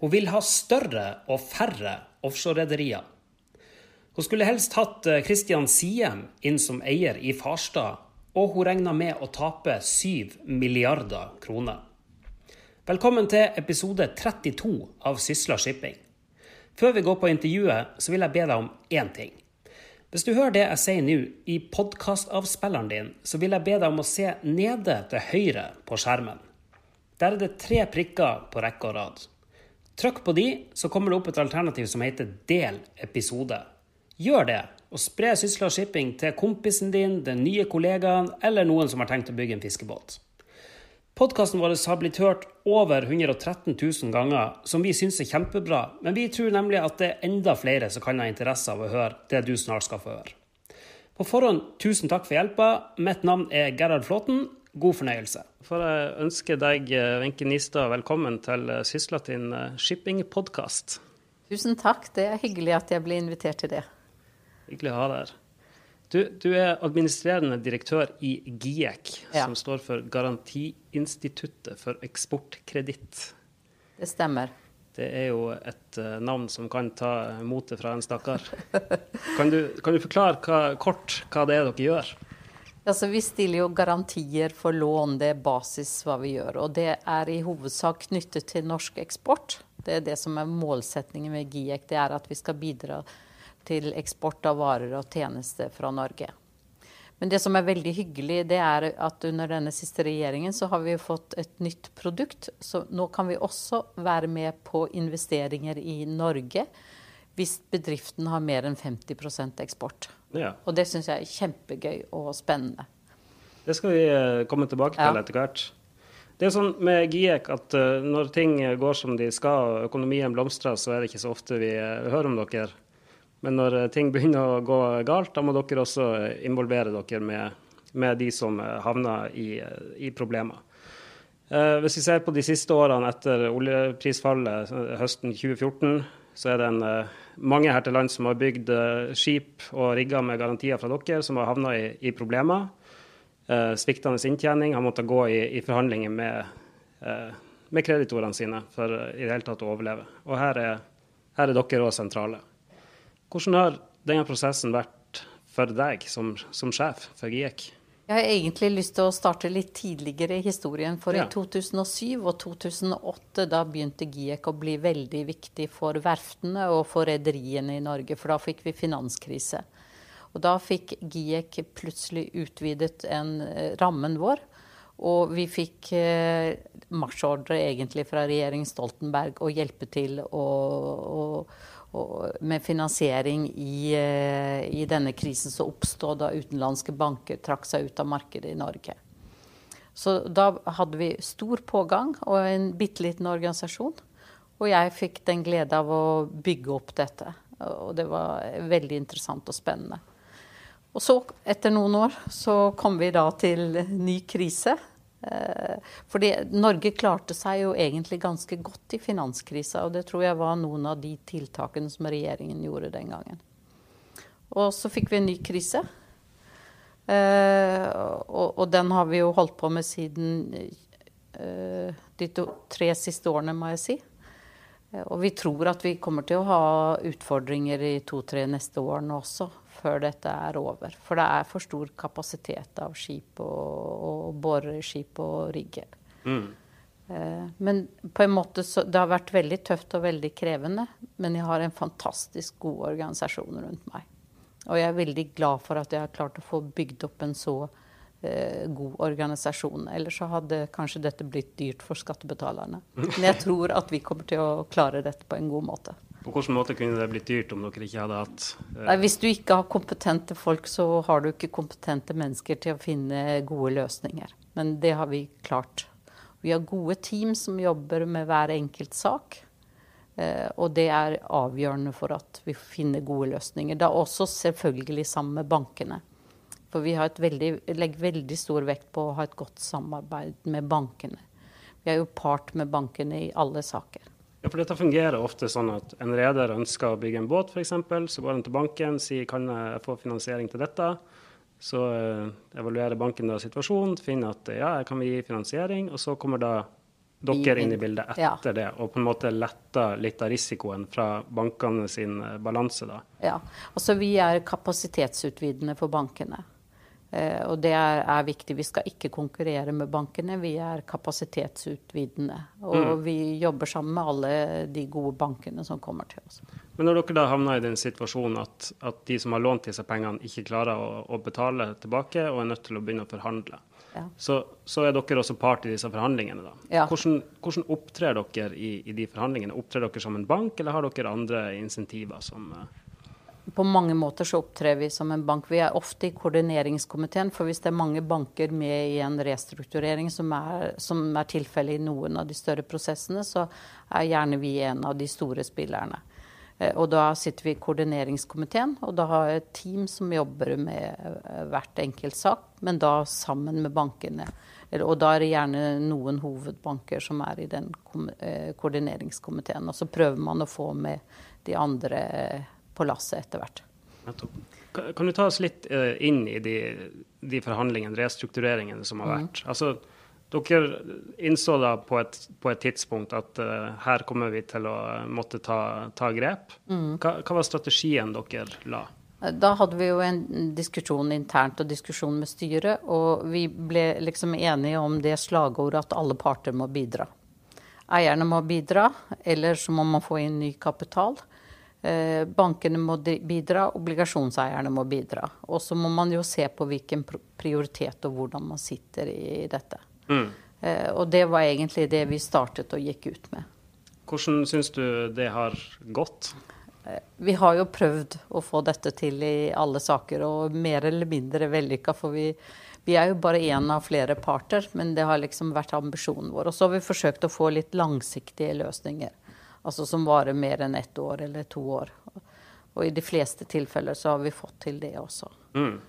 Hun vil ha større og færre offshorerederier. Hun skulle helst hatt Christian Siem inn som eier i Farstad, og hun regner med å tape 7 milliarder kroner. Velkommen til episode 32 av Sysla Shipping. Før vi går på intervjuet, så vil jeg be deg om én ting. Hvis du hører det jeg sier nå i podkastavspilleren din, så vil jeg be deg om å se nede til høyre på skjermen. Der er det tre prikker på rekke og rad. Trykk på de, så kommer det opp et alternativ som heter Del episode. Gjør det, og spre Sysla Shipping til kompisen din, den nye kollegaen eller noen som har tenkt å bygge en fiskebåt. Podkasten vår har blitt hørt over 113 000 ganger, som vi syns er kjempebra, men vi tror nemlig at det er enda flere som kan ha interesse av å høre det du snart skal få høre. På forhånd, tusen takk for hjelpa. Mitt navn er Gerhard Flåten. God fornøyelse. Får jeg ønske deg, Wenche Nistad, velkommen til Syslatin shipping-podkast. Tusen takk. Det er hyggelig at jeg ble invitert til det. Hyggelig å ha deg her. Du, du, er administrerende direktør i GIEK, ja. som står for Garantiinstituttet for eksportkreditt. Det stemmer. Det er jo et uh, navn som kan ta motet fra en stakkar. Kan, kan, du forklare hva, kort hva det er dere gjør? Altså, vi stiller jo garantier for lån, det er basis hva vi gjør. Og det er i hovedsak knyttet til norsk eksport. Det er det som er målsettingen med GIEK, det er at vi skal bidra til eksport av varer og tjenester fra Norge. Men det som er veldig hyggelig, det er at under denne siste regjeringen så har vi fått et nytt produkt. Så nå kan vi også være med på investeringer i Norge hvis bedriften har mer enn 50% eksport. Ja. Og det syns jeg er kjempegøy og spennende. Det skal vi eh, komme tilbake til ja. etter hvert. Det er sånn med GIEK at uh, når ting går som de skal og økonomien blomstrer, så er det ikke så ofte vi uh, hører om dere. Men når eh, ting begynner å gå galt, da må dere også involvere dere med, med de som eh, havner i, eh, i problemer. Hvis vi ser på de siste årene etter oljeprisfallet høsten 2014, så er det en, mange her til land som har bygd skip og rigger med garantier fra dere, som har havna i, i, problemer. Sviktende inntjening, har måttet gå i, i forhandlinger med, med kreditorene sine for i det hele tatt å overleve. Og her er, her er dere òg sentrale. Hvordan har denne prosessen vært for deg som, som sjef for GIEK? Jeg har egentlig lyst til å starte litt tidligere i historien. For ja. i 2007 og 2008 da begynte GIEK å bli veldig viktig for verftene og for rederiene i Norge. For da fikk vi finanskrise. Og da fikk GIEK plutselig utvidet en, eh, rammen vår. Og vi fikk eh, marsjordre egentlig fra regjeringen Stoltenberg å hjelpe til å, å med finansiering i, eh, i, denne krisen som oppstod da utenlandske banker trakk seg ut av markedet i Norge. Så da hadde vi stor pågang og en bitte liten organisasjon. Og jeg fikk den glede av å bygge opp dette. Og det var veldig interessant og spennende. Og så, etter noen år, så kom vi da til ny krise. Eh, fordi Norge klarte seg jo egentlig ganske godt i finanskrisa, og det tror jeg var noen av de tiltakene som regjeringen gjorde den gangen. Og så fikk vi en ny krise. Eh, og, den har vi jo holdt på med siden eh, de tre siste årene, må jeg si. Og vi tror at vi kommer til å ha utfordringer i to-tre neste årene også før dette er over. For det er for stor kapasitet av skip og, og boreskip og rigger. Mm. Eh, men på en måte så, det har vært veldig tøft og veldig krevende. Men jeg har en fantastisk god organisasjon rundt meg. Og jeg er veldig glad for at jeg har klart å få bygd opp en så eh, god organisasjon. Ellers så hadde kanskje dette blitt dyrt for skattebetalerne. Men jeg tror at vi kommer til å klare dette på en god måte. På hvilken måte kunne det blitt dyrt om dere ikke hadde hatt eh... Hvis du ikke har kompetente folk, så har du ikke kompetente mennesker til å finne gode løsninger. Men det har vi klart. Vi har gode team som jobber med hver enkelt sak. Eh, og det er avgjørende for at vi finner gode løsninger. Er også selvfølgelig sammen med bankene. For vi veldig, legger veldig stor vekt på å ha et godt samarbeid med bankene. Vi er jo part med bankene i alle saker. For dette fungerer ofte sånn at en reder ønsker å bygge en båt, f.eks. Så går han til banken og sier kan jeg få finansiering til dette. Så uh, evaluerer banken da situasjonen, finner at ja, jeg kan gi finansiering. Og så kommer da dere inn i bildet etter ja. det, og på en måte letter litt av risikoen fra bankene sin eh, balanse, da? Ja. Altså vi er kapasitetsutvidende for bankene. Eh, og det er, er, viktig. Vi skal ikke konkurrere med bankene, vi er kapasitetsutvidende. Og mm. vi jobber sammen med alle de gode bankene som kommer til oss. Men når dere da havner i den situasjonen at, at de som har lånt disse pengene, ikke klarer å, å, betale tilbake og er nødt til å begynne å forhandle, ja. så, så, er dere også part i disse forhandlingene. da. Ja. Hvordan, hvordan, opptrer dere i, i, de forhandlingene? Opptrer dere som en bank, eller har dere andre insentiver som uh på mange måter så opptrer vi som en bank. Vi er ofte i koordineringskomiteen, for hvis det er mange banker med i en restrukturering, som er, som er tilfellet i noen av de større prosessene, så er gjerne vi en av de store spillerne. Eh, og da sitter vi i koordineringskomiteen, og da har jeg et team som jobber med eh, hvert enkelt sak, men da sammen med bankene. Og da er det gjerne noen hovedbanker som er i den eh, koordineringskomiteen. Og så prøver man å få med de andre på lasset etter hvert. Kan du ta oss litt eh, inn i de, de forhandlingene, restruktureringene som har mm. vært? Mm. Altså, dere innså da på et, på et tidspunkt at uh, her kommer vi til å måtte ta, ta grep. Mm. Hva, hva, var strategien dere la? Da hadde vi jo en diskusjon internt og diskusjon med styret, og vi ble liksom enige om det slagordet at alle parter må bidra. Eierne må bidra, eller så må man få inn ny kapital. Eh, bankene må bidra, obligasjonseierne må bidra. Og så må man jo se på hvilken prioritet og hvordan man sitter i dette. Mm. Eh, og det var egentlig det vi startet og gikk ut med. Hvordan syns du det har gått? Eh, vi har jo prøvd å få dette til i alle saker, og mer eller mindre vellykka. For vi, vi er jo bare én av flere parter, men det har liksom vært ambisjonen vår. Og så har vi forsøkt å få litt langsiktige løsninger. Altså som varer mer enn ett år eller to år. Og i de fleste tilfeller så har vi fått til det også. Mm.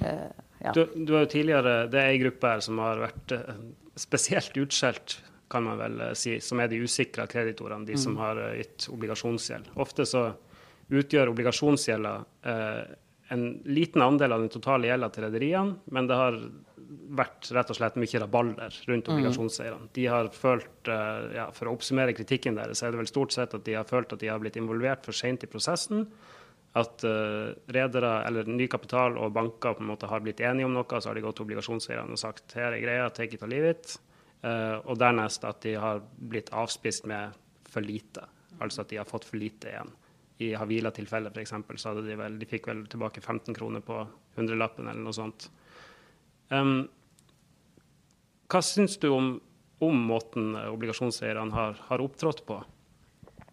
Eh, ja. du, du har jo tidligere, Det er ei gruppe her som har vært eh, spesielt utskjelt, kan man vel eh, si, som er de usikra kreditorene, de mm. som har gitt obligasjonsgjeld. Ofte så utgjør obligasjonsgjelda eh, en liten andel av den totale gjelda til rederiene, men det har vært rett og slett mye rabalder rundt mm. obligasjonseierne. De har følt, eh, ja, For å oppsummere kritikken deres, er det vel stort sett at de har følt at de har blitt involvert for sent i prosessen. At uh, redere eller ny kapital og banker på en måte har blitt enige om noe, så har de gått til obligasjonseierne og sagt her er greia, take it or leave it. Uh, og dernest at de har blitt avspist med for lite. Altså at de har fått for lite igjen. I Havila-tilfellet f.eks. så hadde de vel, de fikk vel tilbake 15 kroner på hundrelappen eller noe sånt. Um, hva syns du om, om måten obligasjonseierne har, har, opptrådt på?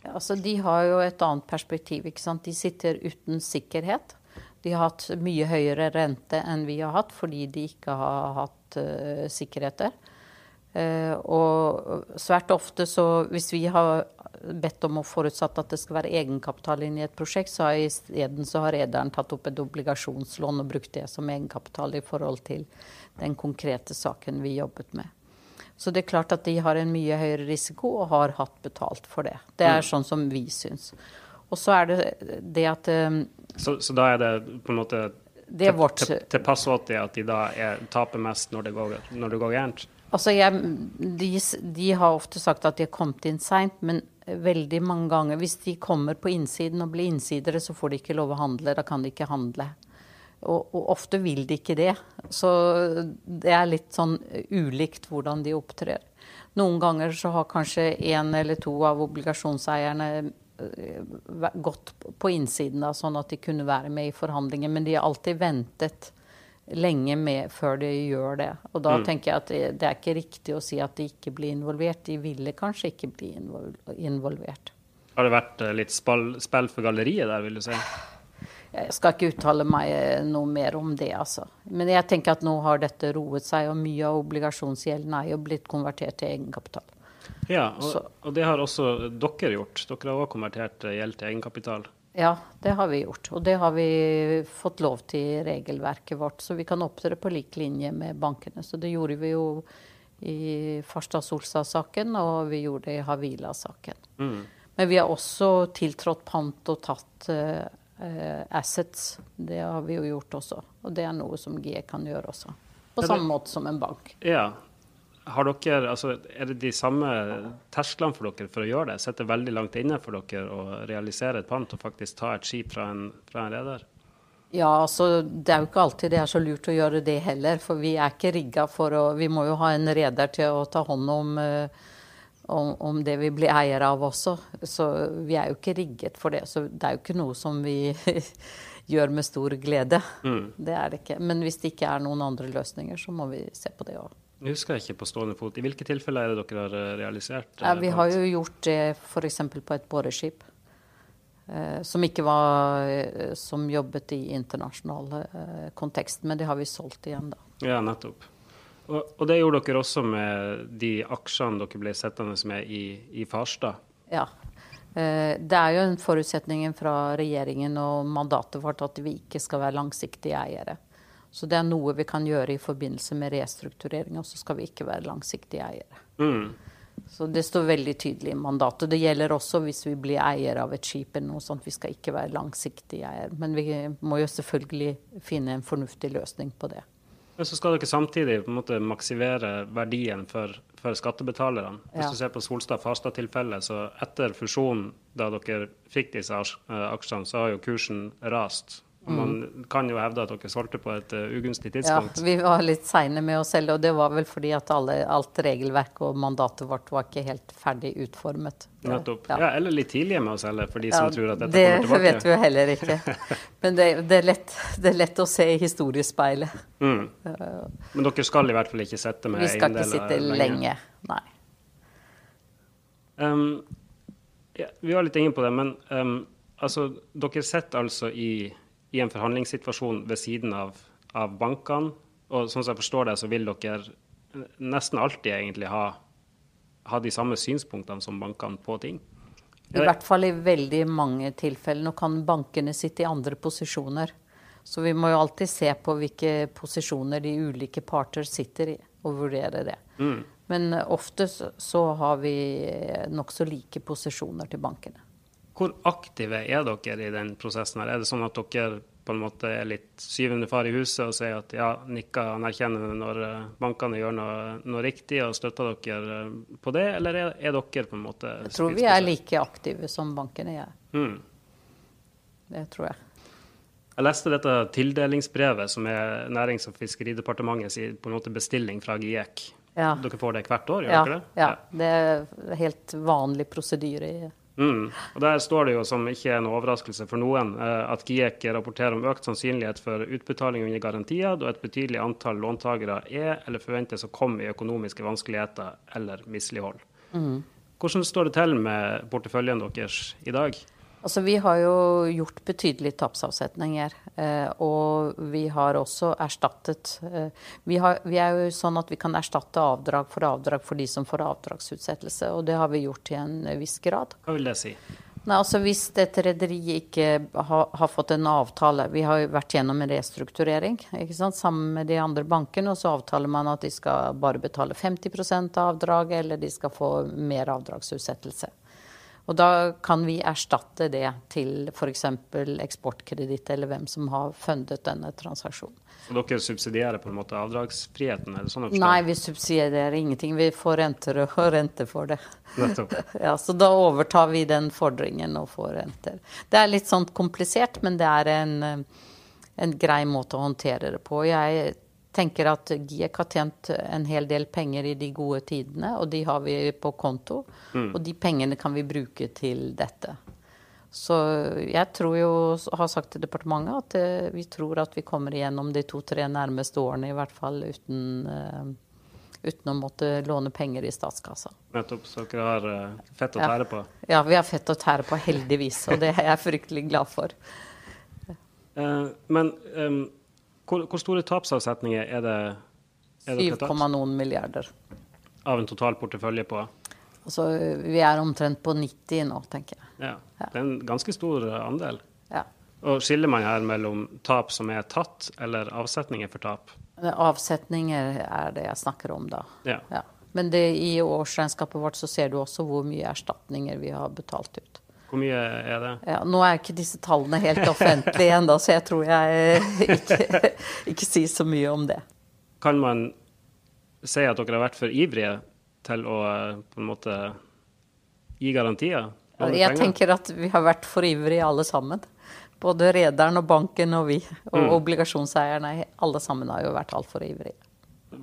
Altså, de har jo et annet perspektiv. ikke sant? De sitter uten sikkerhet. De har hatt mye høyere rente enn vi har hatt, fordi de ikke har hatt uh, sikkerheter. Uh, og svært ofte så hvis vi har bedt om og forutsatt at det skal være egenkapital inn i et prosjekt, så har isteden så har rederen tatt opp et obligasjonslån og brukt det som egenkapital i forhold til den konkrete saken vi jobbet med. Så det er klart at de har en mye høyere risiko og har hatt betalt for det. Det er mm. sånn som vi syns. Og så er det det at um, så, så, da er det på en måte det er vårt, til, til passåtig at de da er, taper mest når det går, når det går gærent? Altså jeg, de, de, har ofte sagt at de har kommet inn seint, men veldig mange ganger Hvis de kommer på innsiden og blir innsidere, så får de ikke lov å handle. Da kan de ikke handle. Og, og, ofte vil de ikke det. Så det er litt sånn ulikt hvordan de opptrer. Noen ganger så har kanskje én eller to av obligasjonseierne eh, gått på innsiden, da, sånn at de kunne være med i forhandlinger. Men de har alltid ventet lenge med før de gjør det. Og da mm. tenker jeg at det, det, er ikke riktig å si at de ikke blir involvert. De ville kanskje ikke bli involvert. Har det vært eh, litt spill for galleriet der, vil du si? Jeg skal ikke uttale meg eh, noe mer om det, altså. Men jeg tenker at nå har dette roet seg, og mye av obligasjonsgjelden er jo blitt konvertert til egenkapital. Ja, og, og det har også dere gjort. Dere har også konvertert eh, gjeld til egenkapital. Ja, det har vi gjort. Og det har vi fått lov til i regelverket vårt. Så vi kan opptre på lik linje med bankene. Så det gjorde vi jo i Farstad-Solstad-saken, og vi gjorde det i Havila-saken. Mm. Men vi har også tiltrådt pant og tatt uh, assets. Det har vi jo gjort også. Og det er noe som GE kan gjøre også. På samme måte som en bank. Ja. Har dere, altså, er det de samme tersklene for dere for å gjøre det? Sitter veldig langt inne for dere å realisere et pant og faktisk ta et skip fra en, fra en reder? Ja, altså det er jo ikke alltid det er så lurt å gjøre det heller. For vi er ikke rigga for å Vi må jo ha en reder til å ta hånd om, om, om, det vi blir eier av også. Så vi er jo ikke rigget for det. Så det er jo ikke noe som vi gjør med stor glede. Mm. Det er det ikke. Men hvis det ikke er noen andre løsninger, så må vi se på det òg. Jeg husker ikke på stående fot. I hvilke tilfeller er det dere har eh, realisert? Ja, vi har jo gjort det f.eks. på et boreskip. Eh, som ikke var eh, Som jobbet i internasjonal eh, kontekst. Men det har vi solgt igjen, da. Ja, nettopp. Og, og, det gjorde dere også med de aksjene dere ble sittende med i, i Farstad? Ja. Eh, det er jo en forutsetning fra regjeringen og mandatet vårt at vi ikke skal være langsiktige eiere. Så det er noe vi kan gjøre i forbindelse med restrukturering, og så skal vi ikke være langsiktige eiere. Mm. Så det står veldig tydelig i mandatet. Det gjelder også hvis vi blir eier av et skip eller noe sånt. Vi skal ikke være langsiktige eier. Men vi må jo selvfølgelig finne en fornuftig løsning på det. Men så skal dere samtidig på en måte maksimere verdien for, for skattebetalerne. Hvis ja. du ser på Solstad-Farstad-tilfellet, så etter fusjonen, da dere fikk disse eh, aksjene, så har jo kursen rast. Man mm. kan jo hevde at dere solgte på et uh, ugunstig tidspunkt. Ja, vi var litt seine med å selge, og det var vel fordi at alle, alt regelverk og mandatet vårt var ikke helt ferdig utformet. Nettopp. Ja. ja. eller litt tidlige med å selge, for de ja, som tror at dette det kommer tilbake. Det vet vi jo heller ikke. Men det, det, er lett, det, er lett, å se i historiespeilet. Mm. Men dere skal i hvert fall ikke sitte med eiendeler lenge? Vi skal ikke sitte lenge, nei. Um, ja, vi var litt inne på det, men um, altså, dere sitter altså i i en forhandlingssituasjon ved siden av, av bankene. Og sånn som jeg forstår det, så vil dere nesten alltid egentlig ha, ha de samme synspunktene som bankene på ting. I hvert fall i veldig mange tilfeller. Nå kan bankene sitte i andre posisjoner. Så vi må jo alltid se på hvilke posisjoner de ulike parter sitter i, og vurdere det. Mm. Men ofte så har vi nokså like posisjoner til bankene. Hvor aktive er dere i den prosessen? her? Er det sånn at dere på en måte er litt syvende far i huset og sier at ja, nikker anerkjennende når eh, bankene gjør noe, noe, riktig, og støtter dere eh, på det, eller er, er dere på en måte Jeg tror vi er like aktive som bankene er. Mm. Det tror jeg. Jeg leste dette tildelingsbrevet som er Nærings- og fiskeridepartementets på en måte bestilling fra GIEK. Ja. Dere får det hvert år, gjør ja, dere det? Ja, det er helt vanlig prosedyre. i Mm. Og Der står det jo, som ikke er en overraskelse for noen, eh, at GIEK rapporterer om økt sannsynlighet for utbetaling under garantier, da et betydelig antall låntakere er eller forventes å komme i økonomiske vanskeligheter eller mislighold. Mm. Hvordan står det til med porteføljen deres i dag? Altså, vi har jo gjort betydelige tapsavsetninger. Eh, og vi har også erstattet eh, vi, har, vi, er jo sånn at vi kan erstatte avdrag for avdrag for de som får avdragsutsettelse. Og det har vi gjort til en viss grad. Hva vil det si? Nei, altså Hvis et rederi ikke har, har, fått en avtale Vi har jo vært gjennom en restrukturering ikke sant, sammen med de andre bankene. Og så avtaler man at de skal bare betale 50 av avdraget, eller de skal få mer avdragsutsettelse. Og da kan vi erstatte det til f.eks. Eksportkreditt eller hvem som har fundet denne transaksjonen. Og dere subsidierer på en måte avdragsfriheten? Er det sånn Nei, vi subsidierer ingenting. Vi får renter og rente for det. Ja, så da overtar vi den fordringen og får renter. Det er litt sånn komplisert, men det er en, en grei måte å håndtere det på. Jeg tenker at GIEK har tjent en hel del penger i de gode tidene, og de har vi på konto. Mm. Og de pengene kan vi bruke til dette. Så jeg tror jo, har sagt til departementet at eh, vi tror at vi kommer igjennom de to-tre nærmeste årene, i hvert fall uten, uh, uten å måtte låne penger i statskassa. Nettopp. Så dere har uh, fett å tære på? Ja. ja, vi har fett å tære på, heldigvis. Og det er jeg fryktelig glad for. Men um hvor, hvor store tapsavsetninger er det? 7,noen milliarder. Av en total portefølje på? Altså, vi er omtrent på 90 nå, tenker jeg. Ja. Det er en ganske stor andel. Ja. Og Skiller man her mellom tap som er tatt, eller avsetninger for tap? Avsetninger er det jeg snakker om da. Ja. ja. Men det, i årsregnskapet vårt så ser du også hvor mye erstatninger vi har betalt ut. Hvor mye er det? Ja, nå er ikke disse tallene helt offentlige ennå, så jeg tror jeg ikke, ikke sier så mye om det. Kan man si at dere har vært for ivrige til å på en måte gi garantier? Jeg tenker at vi har vært for ivrige alle sammen. Både rederen og banken og vi. Og mm. obligasjonseierne. Alle sammen har jo vært altfor ivrige.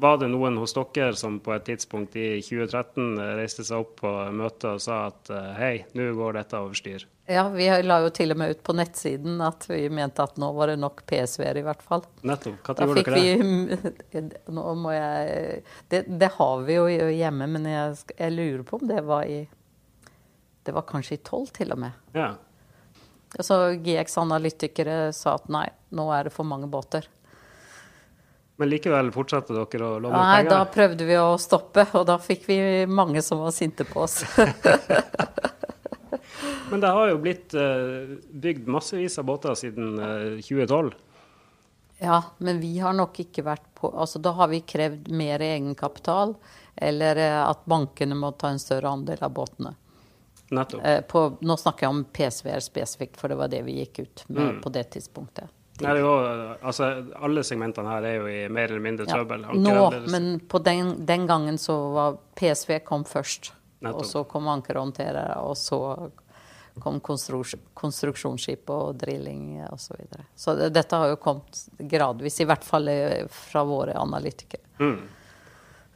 Var det noen hos dere som på et tidspunkt i 2013 reiste seg opp på møtet og sa at eh, hei, nå går dette over styr? Ja, vi la jo til og med ut på nettsiden at vi mente at nå var det nok PSV-er, i hvert fall. Nettopp. Når gjorde dere det? Nå må jeg det, det, har vi jo hjemme, men jeg, jeg, lurer på om det var i Det var kanskje i tolv, til og med. Ja. Så GX-analytikere sa at nei, nå er det for mange båter. Men likevel fortsatte dere å låne Nei, penger? Da prøvde vi å stoppe, og da fikk vi mange som var sinte på oss. Men det har jo blitt uh, bygd massevis av båter siden uh, eh, 2012? Ja, men vi har nok ikke vært på Altså da har vi krevd mer egenkapital, eller uh, at bankene må ta en større andel av båtene. Nettopp. På, nå snakker jeg om PSV-er spesifikt, for det var det vi gikk ut med mm. på det tidspunktet. Nei, jo, altså, alle segmentene her er jo i mer eller mindre trøbbel. Ja, nå, men på den, den, gangen så var PSV kom først. Nettopp. Og så kom ankerhåndterere, og så kom konstruksjonsskip og drilling osv. Så, videre. så det, dette har jo kommet gradvis, i hvert fall eh, fra våre analytikere. Mm.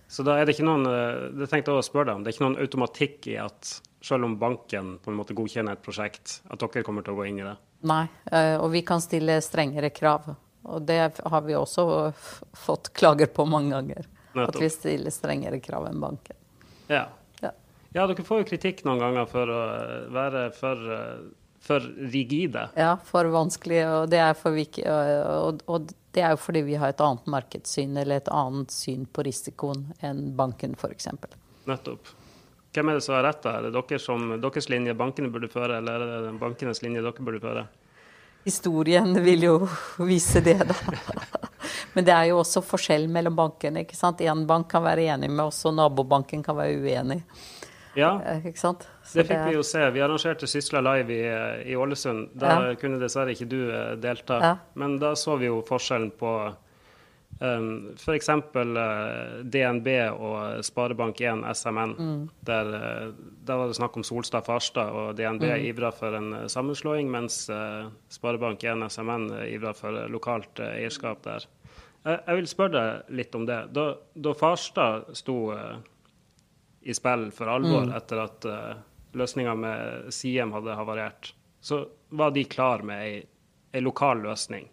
Så da er det ikke noen eh, det tenkte jeg å spørre deg om, det er ikke noen automatikk i at selv om banken på en måte godkjenner et prosjekt, at dere kommer til å gå inn i det? Nei, eh, og vi kan stille strengere krav. Og det har vi også fått klager på mange ganger. Nettopp. At vi stiller strengere krav enn banken. Ja. ja. ja. dere får jo kritikk noen ganger for å være for, for rigide. Ja, for vanskelig. Og det, for, og, og det er jo fordi vi har et annet markedssyn eller et annet syn på risikoen enn banken f.eks. Nettopp. Hvem er det som har rett da? Er det dere som, deres linje bankene burde føre, eller er det bankenes linje dere burde føre? Historien vil jo vise det, da. Men det er jo også forskjell mellom bankene. ikke sant? Én bank kan være enig med oss, og nabobanken kan være uenig. Ja, eh, ikke sant? Så det fikk det... vi jo se. Vi arrangerte Sysla Live i, i Ålesund. Da ja. kunne dessverre ikke du eh, delta. Ja. Men da så vi jo forskjellen på F.eks. Uh, DNB og Sparebank1 SMN. Mm. Der, uh, der, var det snakk om Solstad Farstad, og DNB mm. ivra for en uh, sammenslåing, mens uh, Sparebank1 SMN ivra for lokalt eierskap der. jeg vil spørre deg litt om det. Da, da Farstad sto i spill for alvor mm. etter at løsninga med Siem hadde havarert, så var de klar med ei, ei lokal løsning.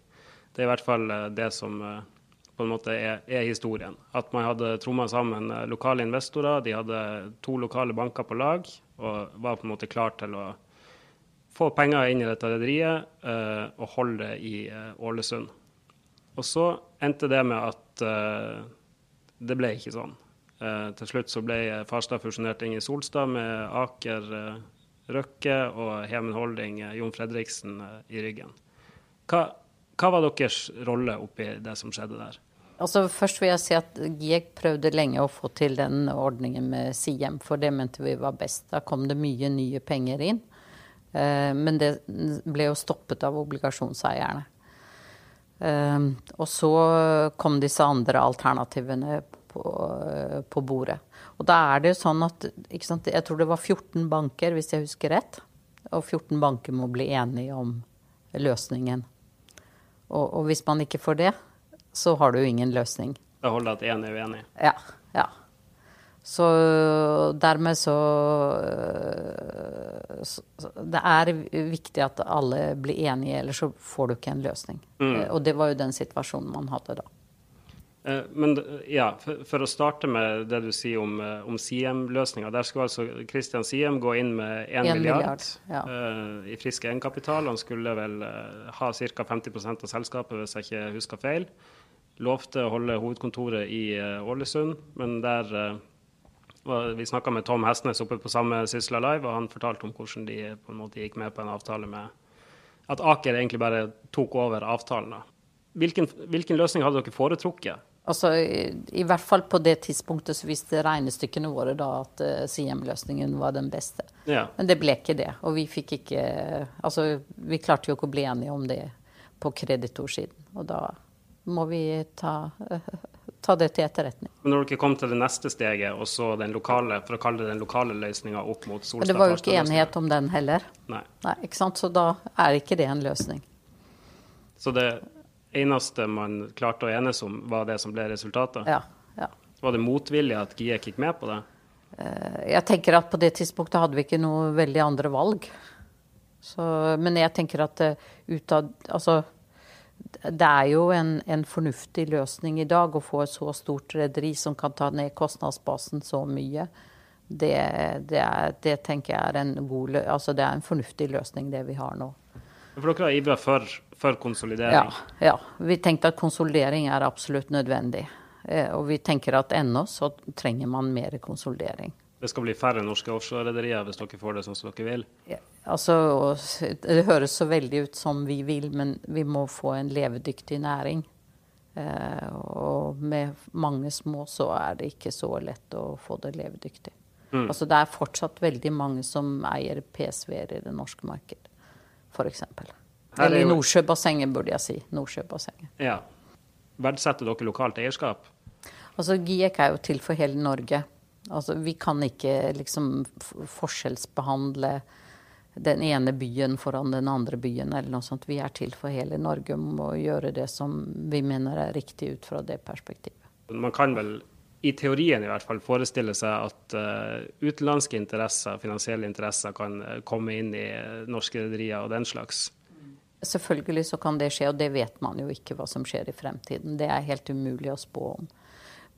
Det er i hvert fall det som på en måte er, er historien. At man hadde tromma sammen eh, lokale investorer, de hadde to lokale banker på lag og var på en måte klar til å få penger inn i dette rederiet uh, og holde det i uh, Ålesund. Og så endte det med at uh, det ble ikke sånn. til slutt så ble Farstad fusjonert inn i Solstad med Aker Røkke og Hemen Holding, Jon Fredriksen i ryggen. Hva, hva var deres rolle oppi det som skjedde der? Altså, først vil jeg si at GIEK prøvde lenge å få til den ordningen med Siem, for det mente vi var best. Da kom det mye nye penger inn. Eh, men det ble jo stoppet av obligasjonseierne. Eh, og så kom disse andre alternativene på, på bordet. Og da er det jo sånn at Jeg tror det var 14 banker, hvis jeg husker rett. Og 14 banker må bli enige om løsningen. Og, og hvis man ikke får det, så har du jo ingen løsning. Det holder at én er uenig? Ja. ja. Så dermed så, så, Det er viktig at alle blir enige, ellers så får du ikke en løsning. Mm. Og det var jo den situasjonen man hadde da. Eh, men ja, for, for, å starte med det du sier om, eh, om Siem-løsninga. Der skulle altså Christian Siem gå inn med 1 milliard, milliard ja. uh, i frisk egenkapital. Han skulle vel uh, ha ca. 50% av selskapet, hvis jeg ikke husker feil. Lovte å holde hovedkontoret i uh, Ålesund, men der Vi snakka med Tom Hestnes oppe på samme Sysla Live, og han fortalte om hvordan de på en måte gikk med på en avtale med At Aker egentlig bare tok over avtalen. Hvilken, hvilken løsning hadde dere foretrukket? Altså, i, i, hvert fall på det tidspunktet så viste regnestykkene våre da at uh, eh, CM-løsningen var den beste. Ja. Men det ble ikke det. Og vi fikk ikke Altså, vi klarte jo ikke å bli enige om det på kreditorsiden. Og da må vi ta, uh, ta det til etterretning. Men når dere kom til det neste steget, og så den lokale, for å kalle det den lokale løsninga opp mot Solstad Det var jo ikke enighet om den heller. Nei. Nei, ikke sant? Så da er ikke det en løsning. Så det eneste man klarte å enes om, var det som ble resultatet? Ja. ja. Var det motvilje at GIEK gikk med på det? Eh, jeg tenker at på det tidspunktet hadde vi ikke noe veldig andre valg. Så, men jeg tenker at eh, ut av Altså det er jo en, en, fornuftig løsning i dag å få et så stort rederi som kan ta ned kostnadsbasen så mye. Det, det, er, det tenker jeg er en god altså det er en fornuftig løsning, det vi har nå. For dere har ivra for, for, konsolidering? Ja, ja, Vi tenkte at konsolidering er absolutt nødvendig. Eh, og vi tenker at ennå så trenger man mer konsolidering. Det skal bli færre norske offshorerederier hvis dere får det sånn som dere vil? Ja, altså, det høres så veldig ut som vi vil, men vi må få en levedyktig næring. Eh, og med mange små så er det ikke så lett å få det levedyktig. Mm. Altså, det er fortsatt veldig mange som eier PSV-er i det norske markedet, f.eks. Eller Nordsjøbassenget, burde jeg si. Nordsjøbassenget. Ja. Verdsetter dere lokalt eierskap? Altså, GIEK er jo til for hele Norge. Altså, vi kan ikke liksom forskjellsbehandle den ene byen foran den andre byen eller noe sånt. Vi er til for hele Norge om å gjøre det som vi mener er riktig ut fra det perspektivet. Man kan vel i teorien i hvert fall forestille seg at uh, utenlandske interesser, finansielle interesser, kan uh, komme inn i uh, norske rederier og den slags? Selvfølgelig så kan det skje, og det vet man jo ikke hva som skjer i fremtiden. Det er helt umulig å spå om.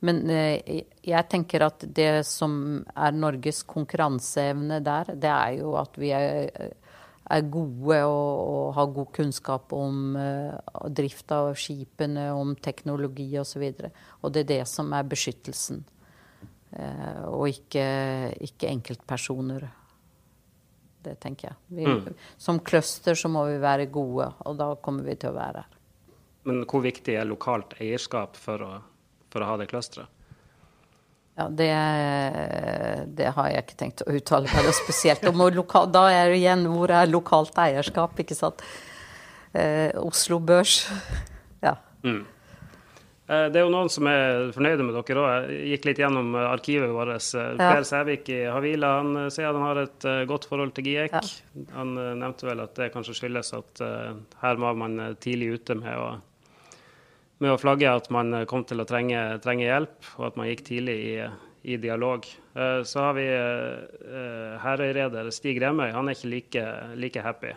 Men eh, jeg tenker at det som er Norges konkurranseevne der, det er jo at vi er, er gode og, og, har god kunnskap om uh, drift av skipene, om teknologi osv. Og, så og det er det som er beskyttelsen. Uh, og ikke, ikke, enkeltpersoner. Det tenker jeg. Vi, mm. Som cluster så må vi være gode, og da kommer vi til å være her. Men hvor viktig er lokalt eierskap for å for å ha det clusteret? Ja, det, det, har jeg ikke tenkt å uttale meg spesielt om. Lokal, da er det igjen hvor er lokalt eierskap, ikke sant. Eh, Oslo Børs. Ja. Mm. Eh, det er jo noen som er fornøyde med dere òg. Jeg gikk litt gjennom eh, arkivet vårt. Eh, per. Sævik i Havila han sier at han har et godt forhold til GIEK. Ja. Han nevnte vel at det kanskje skyldes at her var man tidlig ute med å med å flagge at man kom til å trenge, trenge hjelp, og at man gikk tidlig i, i dialog. Så har vi Herøy-reder Stig Remøy. Han er ikke like, like happy.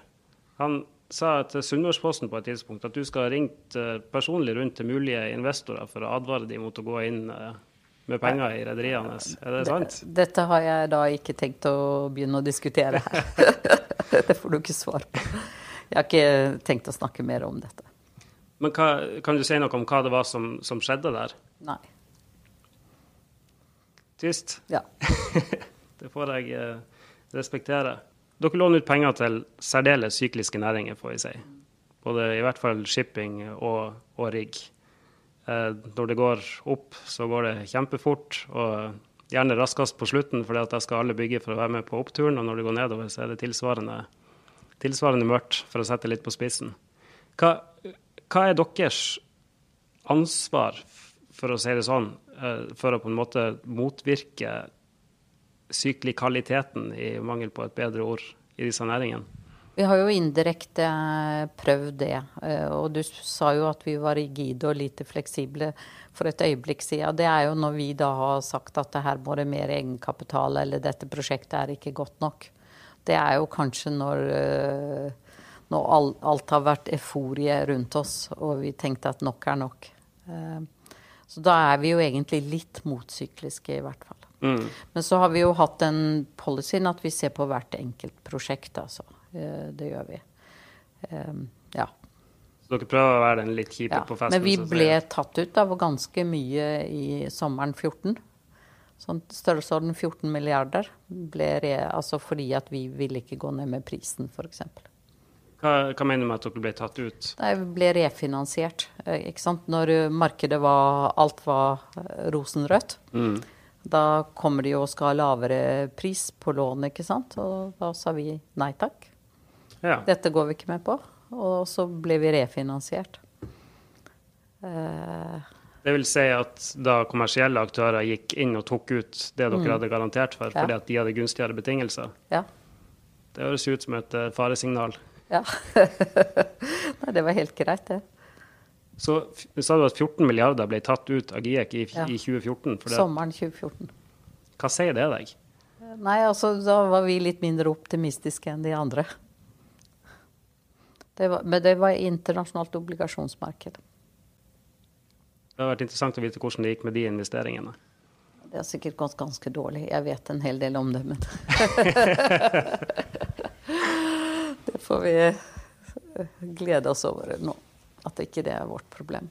Han sa til Sunnmørsposten på et tidspunkt at du skal ha ringt eh, personlig rundt til mulige investorer for å advare dem mot å gå inn med penger i rederiene. Er det sant? Dette har jeg da ikke tenkt å begynne å diskutere her. det får du ikke svar på. Jeg har ikke tenkt å snakke mer om dette. Men hva, kan du si noe om hva det var som, som skjedde der? Nei. Tyst? Ja. det får jeg eh, respektere. Dere låner ut penger til særdeles sykliske næringer, får vi si. Både i hvert fall shipping og, og rigg. Eh, når det går opp, så går det kjempefort. og Gjerne raskest på slutten, for da skal alle bygge for å være med på oppturen. Og når det går nedover, så er det tilsvarende, tilsvarende mørkt, for å sette litt på spissen. Hva, hva er deres ansvar, for å si det sånn, eh, for å på en måte motvirke syklikaliteten, i mangel på et bedre ord, i disse næringene? Vi har jo indirekte eh, prøvd det. Eh, og du sa jo at vi var rigide og lite fleksible for et øyeblikk siden. Det er jo når vi da har sagt at det her må det mer egenkapital, eller dette prosjektet er ikke godt nok. Det er jo kanskje når når alt har vært euforie rundt oss, og vi tenkte at nok er nok. Eh, så da er vi jo egentlig litt motsykliske, i hvert fall. Mm. Men så har vi jo hatt den policyen at vi ser på hvert enkelt prosjekt, altså. Eh, det gjør vi. Eh, ja. Så dere prøver å være den litt kjipe ja, på festen? Men vi ble tatt ut av ganske mye i sommeren 14. Sånn størrelsesorden 14 milliarder. Ble re, altså fordi at vi ville ikke gå ned med prisen, f.eks. Hva, hva, mener du med at dere ble tatt ut? Nei, Vi ble refinansiert. Eh, ikke sant? Når markedet var Alt var eh, rosenrødt. Mm. Da kommer de og skal ha lavere pris på lånet, ikke sant. Og da sa vi nei takk. Ja. Dette går vi ikke med på. Og så ble vi refinansiert. Uh, det vil si at da kommersielle aktører gikk inn og tok ut det dere mm. hadde garantert for, fordi at de hadde gunstigere betingelser? Ja. Det høres ut som et uh, faresignal. Ja. Nei, det var helt greit, det. Så sa du at 14 milliarder ble tatt ut av GIEK i, ja. i 2014? Sommeren 2014. Hva sier det deg? Nei, altså da var vi litt mindre optimistiske enn de andre. Det var, men det var internasjonalt obligasjonsmarked. Det har vært interessant å vite hvordan det gikk med de investeringene. Det har sikkert gått ganske dårlig. Jeg vet en hel del om det, men Det får vi glede oss over nå. At ikke det er vårt problem.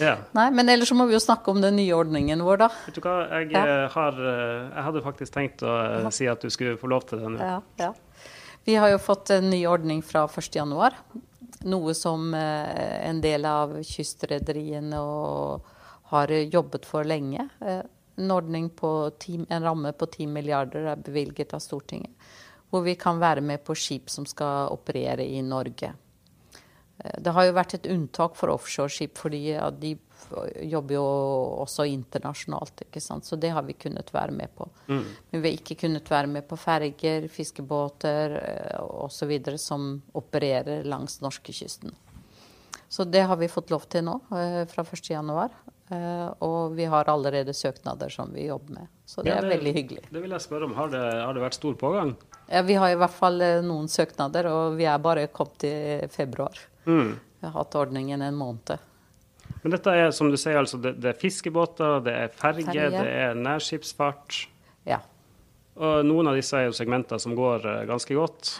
Ja. Nei, Men ellers så må vi jo snakke om den nye ordningen vår, da. Vet du hva, jeg, ja. Eh, har, eh, jeg hadde faktisk tenkt å ja. si at du skulle få lov til det nå. Ja, ja. Vi har jo fått en ny ordning fra 1.1. Noe som eh, en del av kystrederiene har jobbet for lenge. En ordning på 10, en ramme på 10 milliarder er bevilget av Stortinget. Hvor vi kan være med på skip som skal operere i Norge. Det har jo vært et unntak for offshoreskip, fordi ja, de jobber jo også internasjonalt. ikke sant? Så det har vi kunnet være med på. Mm. Men vi har ikke kunnet være med på ferger, fiskebåter eh, osv. som opererer langs norskekysten. Så det har vi fått lov til nå, eh, fra 1.1. Eh, og vi har allerede søknader som vi jobber med. Så det, ja, det er veldig hyggelig. Det vil jeg spørre om. Har det, har det vært stor pågang? Ja, Vi har i hvert fall noen søknader, og vi er bare kommet i februar. Mm. Vi har hatt ordningen en måned. Men dette er som du sier, altså, det, det er fiskebåter, det er ferge, Ferge. det er nærskipsfart. Ja. Og noen av disse er jo segmenter som går uh, ganske godt.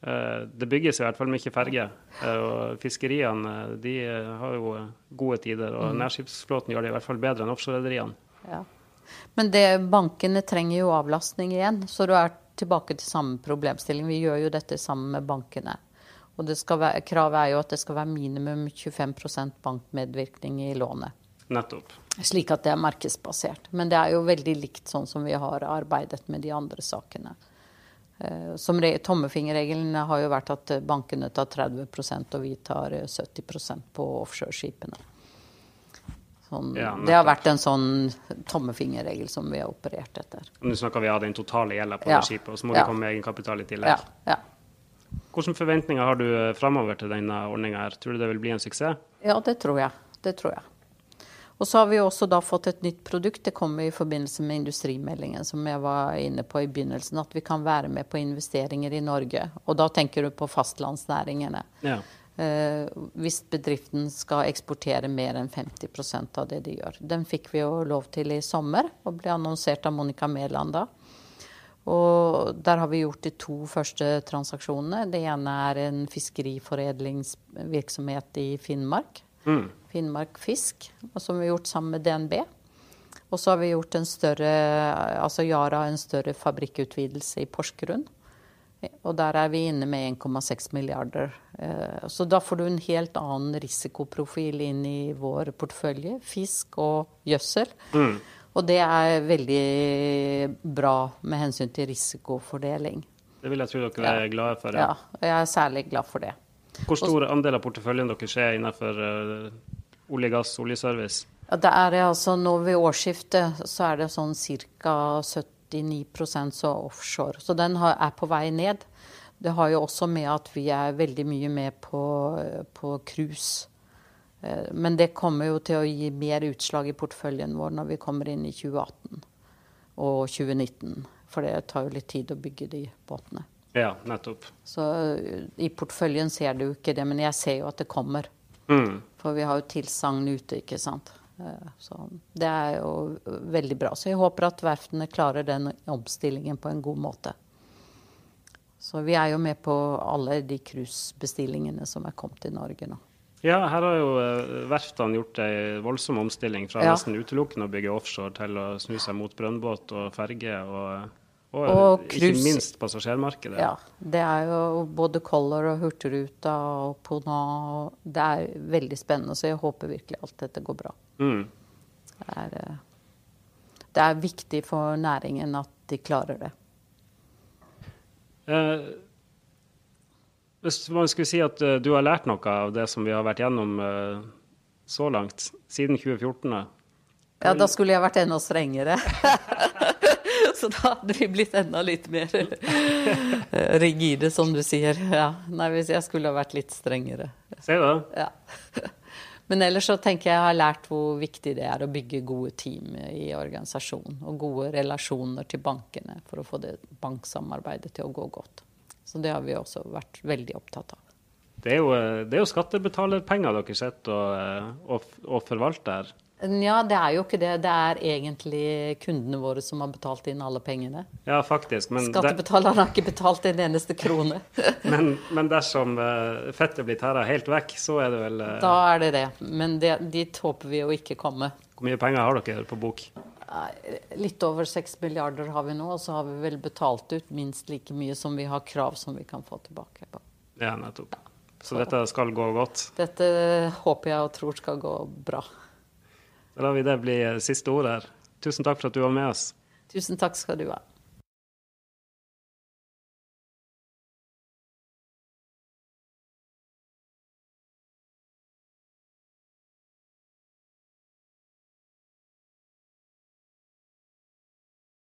Uh, det bygges i hvert fall mye ferge. Uh, og fiskeriene de har jo gode tider. Og mm. nærskipsflåten gjør det i hvert fall bedre enn offshorerederiene. Ja. Men det, bankene trenger jo avlastning igjen, så du er tilbake til samme problemstilling. Vi gjør jo dette sammen med bankene. Og være, kravet er jo at det skal være minimum 25% bankmedvirkning i lånet. Nettopp. Slik at det er markedsbasert. Men det er jo veldig likt sånn som vi har arbeidet med de andre sakene. Eh, som Tommefingerregelen har jo vært at bankene tar 30% og vi tar 70% på offshoreskipene. Sånn, ja, det har vært en sånn tommefingerregel som vi har operert etter. Nå snakker vi av den totale gjelda på ja. skipet, og så må ja. det komme med egenkapital i tillegg. Ja, ja. Hvilke forventninger har du eh, framover til denne ordninga? Tror du det vil bli en suksess? Ja, det tror jeg. Det tror jeg. Og så har vi også da fått et nytt produkt. Det kommer i forbindelse med industrimeldingen som jeg var inne på i begynnelsen. At vi kan være med på investeringer i Norge. Og da tenker du på fastlandsnæringene. Ja. Eh, hvis bedriften skal eksportere mer enn 50% av det de gjør. Den fikk vi jo lov til i sommer, og ble annonsert av Monica Mæland da. Og der har vi gjort de to første transaksjonene. Det ene er en fiskeriforedlingsvirksomhet i Finnmark. Mm. Finnmark Fisk, som vi har gjort sammen med DNB. Og så har vi gjort en større, altså Yara en større fabrikkutvidelse i Porsgrunn. Og der er vi inne med 1,6 milliarder. Eh, så da får du en helt annen risikoprofil inn i vår portefølje. Fisk og gjødsel. Mm. Og det er veldig bra med hensyn til risikofordeling. Det vil jeg tro dere ja. er glade for. Ja. ja, jeg er særlig glad for det. Hvor stor andel av porteføljen deres er innenfor uh, olje, gass, oljeservice? Det er altså Nå ved årsskiftet så er det sånn ca. 79% så offshore. Så den er på vei ned. Det har jo også med at vi er veldig mye med på, på cruise. Eh, men det kommer jo til å gi mer utslag i porteføljen vår når vi kommer inn i 2018 og 2019. For det tar jo litt tid å bygge de båtene. Ja, nettopp. Så eh, i porteføljen ser du ikke det, men jeg ser jo at det kommer. Mm. For vi har jo tilsagn ute, ikke sant. Eh, så det er jo veldig bra. Så jeg håper at verftene klarer den omstillingen på en god måte. Så vi er jo med på alle de cruisebestillingene som er kommet til Norge nå. Ja, her har jo eh, verftene gjort ei voldsom omstilling fra ja. nesten utelukkende å bygge offshore til å snu seg mot brønnbåt og ferge, og, og, og ikke minst passasjermarkedet. Ja, det er jo både Color og Hurtigruta og Pona. Det er veldig spennende, så jeg håper virkelig alt dette går bra. Mm. Det, er, eh, det, er, viktig for næringen at de klarer det. Eh, hvis man skulle si at uh, du har lært noe av det som vi har vært gjennom eh, så langt, siden 2014, Ja, da skulle jeg vært enda strengere. Så da hadde vi blitt enda litt mer eh, rigide, som du sier. Ja. Nei, hvis jeg skulle ha vært litt strengere. Se da. Ja. Men ellers så tenker jeg jeg har lært hvor viktig det er å bygge gode team i organisasjonen. Og gode relasjoner til bankene for å få det banksamarbeidet til å gå godt. Så det har vi også vært veldig opptatt av. Det er jo, det er jo skattebetalerpenger dere sitter og, og, og forvalter. Ja, det er jo ikke det. Det er egentlig kundene våre som har betalt inn alle pengene. Ja, faktisk. Skattebetalerne har ikke betalt en eneste krone. men, men, dersom uh, fettet blir tæra helt vekk, så er det vel uh... Da er det det. Men det, dit håper vi å ikke komme. Hvor mye penger har dere på bok? Litt over seks milliarder har vi nå, og så har vi vel betalt ut minst like mye som vi har krav som vi kan få tilbake. på. Ja, nettopp. Så dette skal gå godt? Dette håper jeg og tror skal gå bra. Da lar vi det bli siste ord her. Tusen takk for at du var med oss. Tusen takk skal du ha.